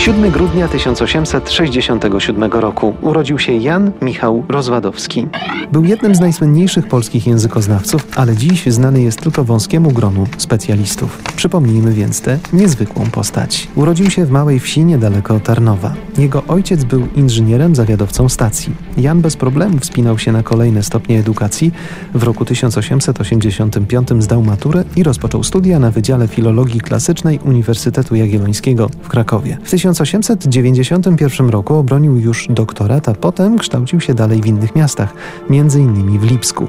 7 grudnia 1867 roku urodził się Jan Michał Rozwadowski. Był jednym z najsłynniejszych polskich językoznawców, ale dziś znany jest tylko wąskiemu gronu specjalistów. Przypomnijmy więc tę niezwykłą postać. Urodził się w małej wsi niedaleko Tarnowa. Jego ojciec był inżynierem, zawiadowcą stacji. Jan bez problemu wspinał się na kolejne stopnie edukacji. W roku 1885 zdał maturę i rozpoczął studia na Wydziale Filologii Klasycznej Uniwersytetu Jagiellońskiego w Krakowie. W 1891 roku obronił już doktorat, a potem kształcił się dalej w innych miastach, innymi w Lipsku.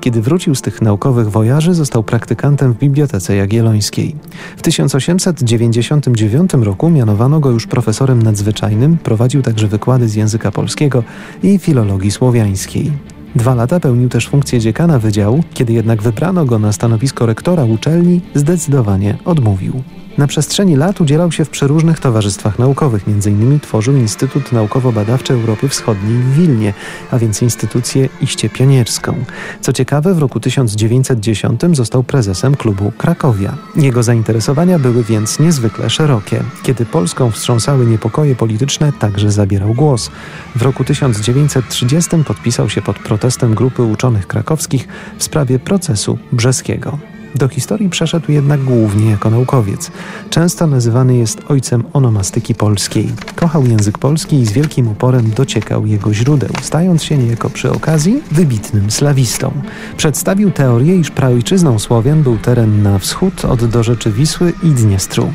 Kiedy wrócił z tych naukowych wojaży, został praktykantem w Bibliotece Jagiellońskiej. W 1899 roku mianowano go już profesorem nadzwyczajnym, prowadził także wykłady z języka polskiego i filologii słowiańskiej. Dwa lata pełnił też funkcję dziekana wydziału, kiedy jednak wybrano go na stanowisko rektora uczelni, zdecydowanie odmówił. Na przestrzeni lat udzielał się w przeróżnych towarzystwach naukowych, m.in. tworzył Instytut Naukowo-Badawczy Europy Wschodniej w Wilnie, a więc instytucję iście pionierską. Co ciekawe, w roku 1910 został prezesem klubu Krakowia. Jego zainteresowania były więc niezwykle szerokie. Kiedy Polską wstrząsały niepokoje polityczne, także zabierał głos. W roku 1930 podpisał się pod protestem grupy uczonych krakowskich w sprawie procesu brzeskiego. Do historii przeszedł jednak głównie jako naukowiec. Często nazywany jest ojcem onomastyki polskiej. Kochał język polski i z wielkim uporem dociekał jego źródeł, stając się niejako przy okazji wybitnym slawistą. Przedstawił teorię, iż praojczyzną Słowian był teren na wschód od dorzeczy Wisły i Dniestru.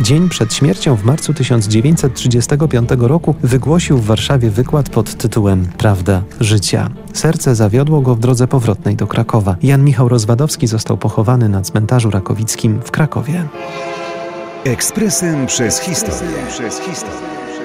Dzień przed śmiercią w marcu 1935 roku wygłosił w Warszawie wykład pod tytułem Prawda życia. Serce zawiodło go w drodze powrotnej do Krakowa. Jan Michał Rozwadowski został pochowany na cmentarzu rakowickim w Krakowie. Ekspresem przez historię. Przez historię.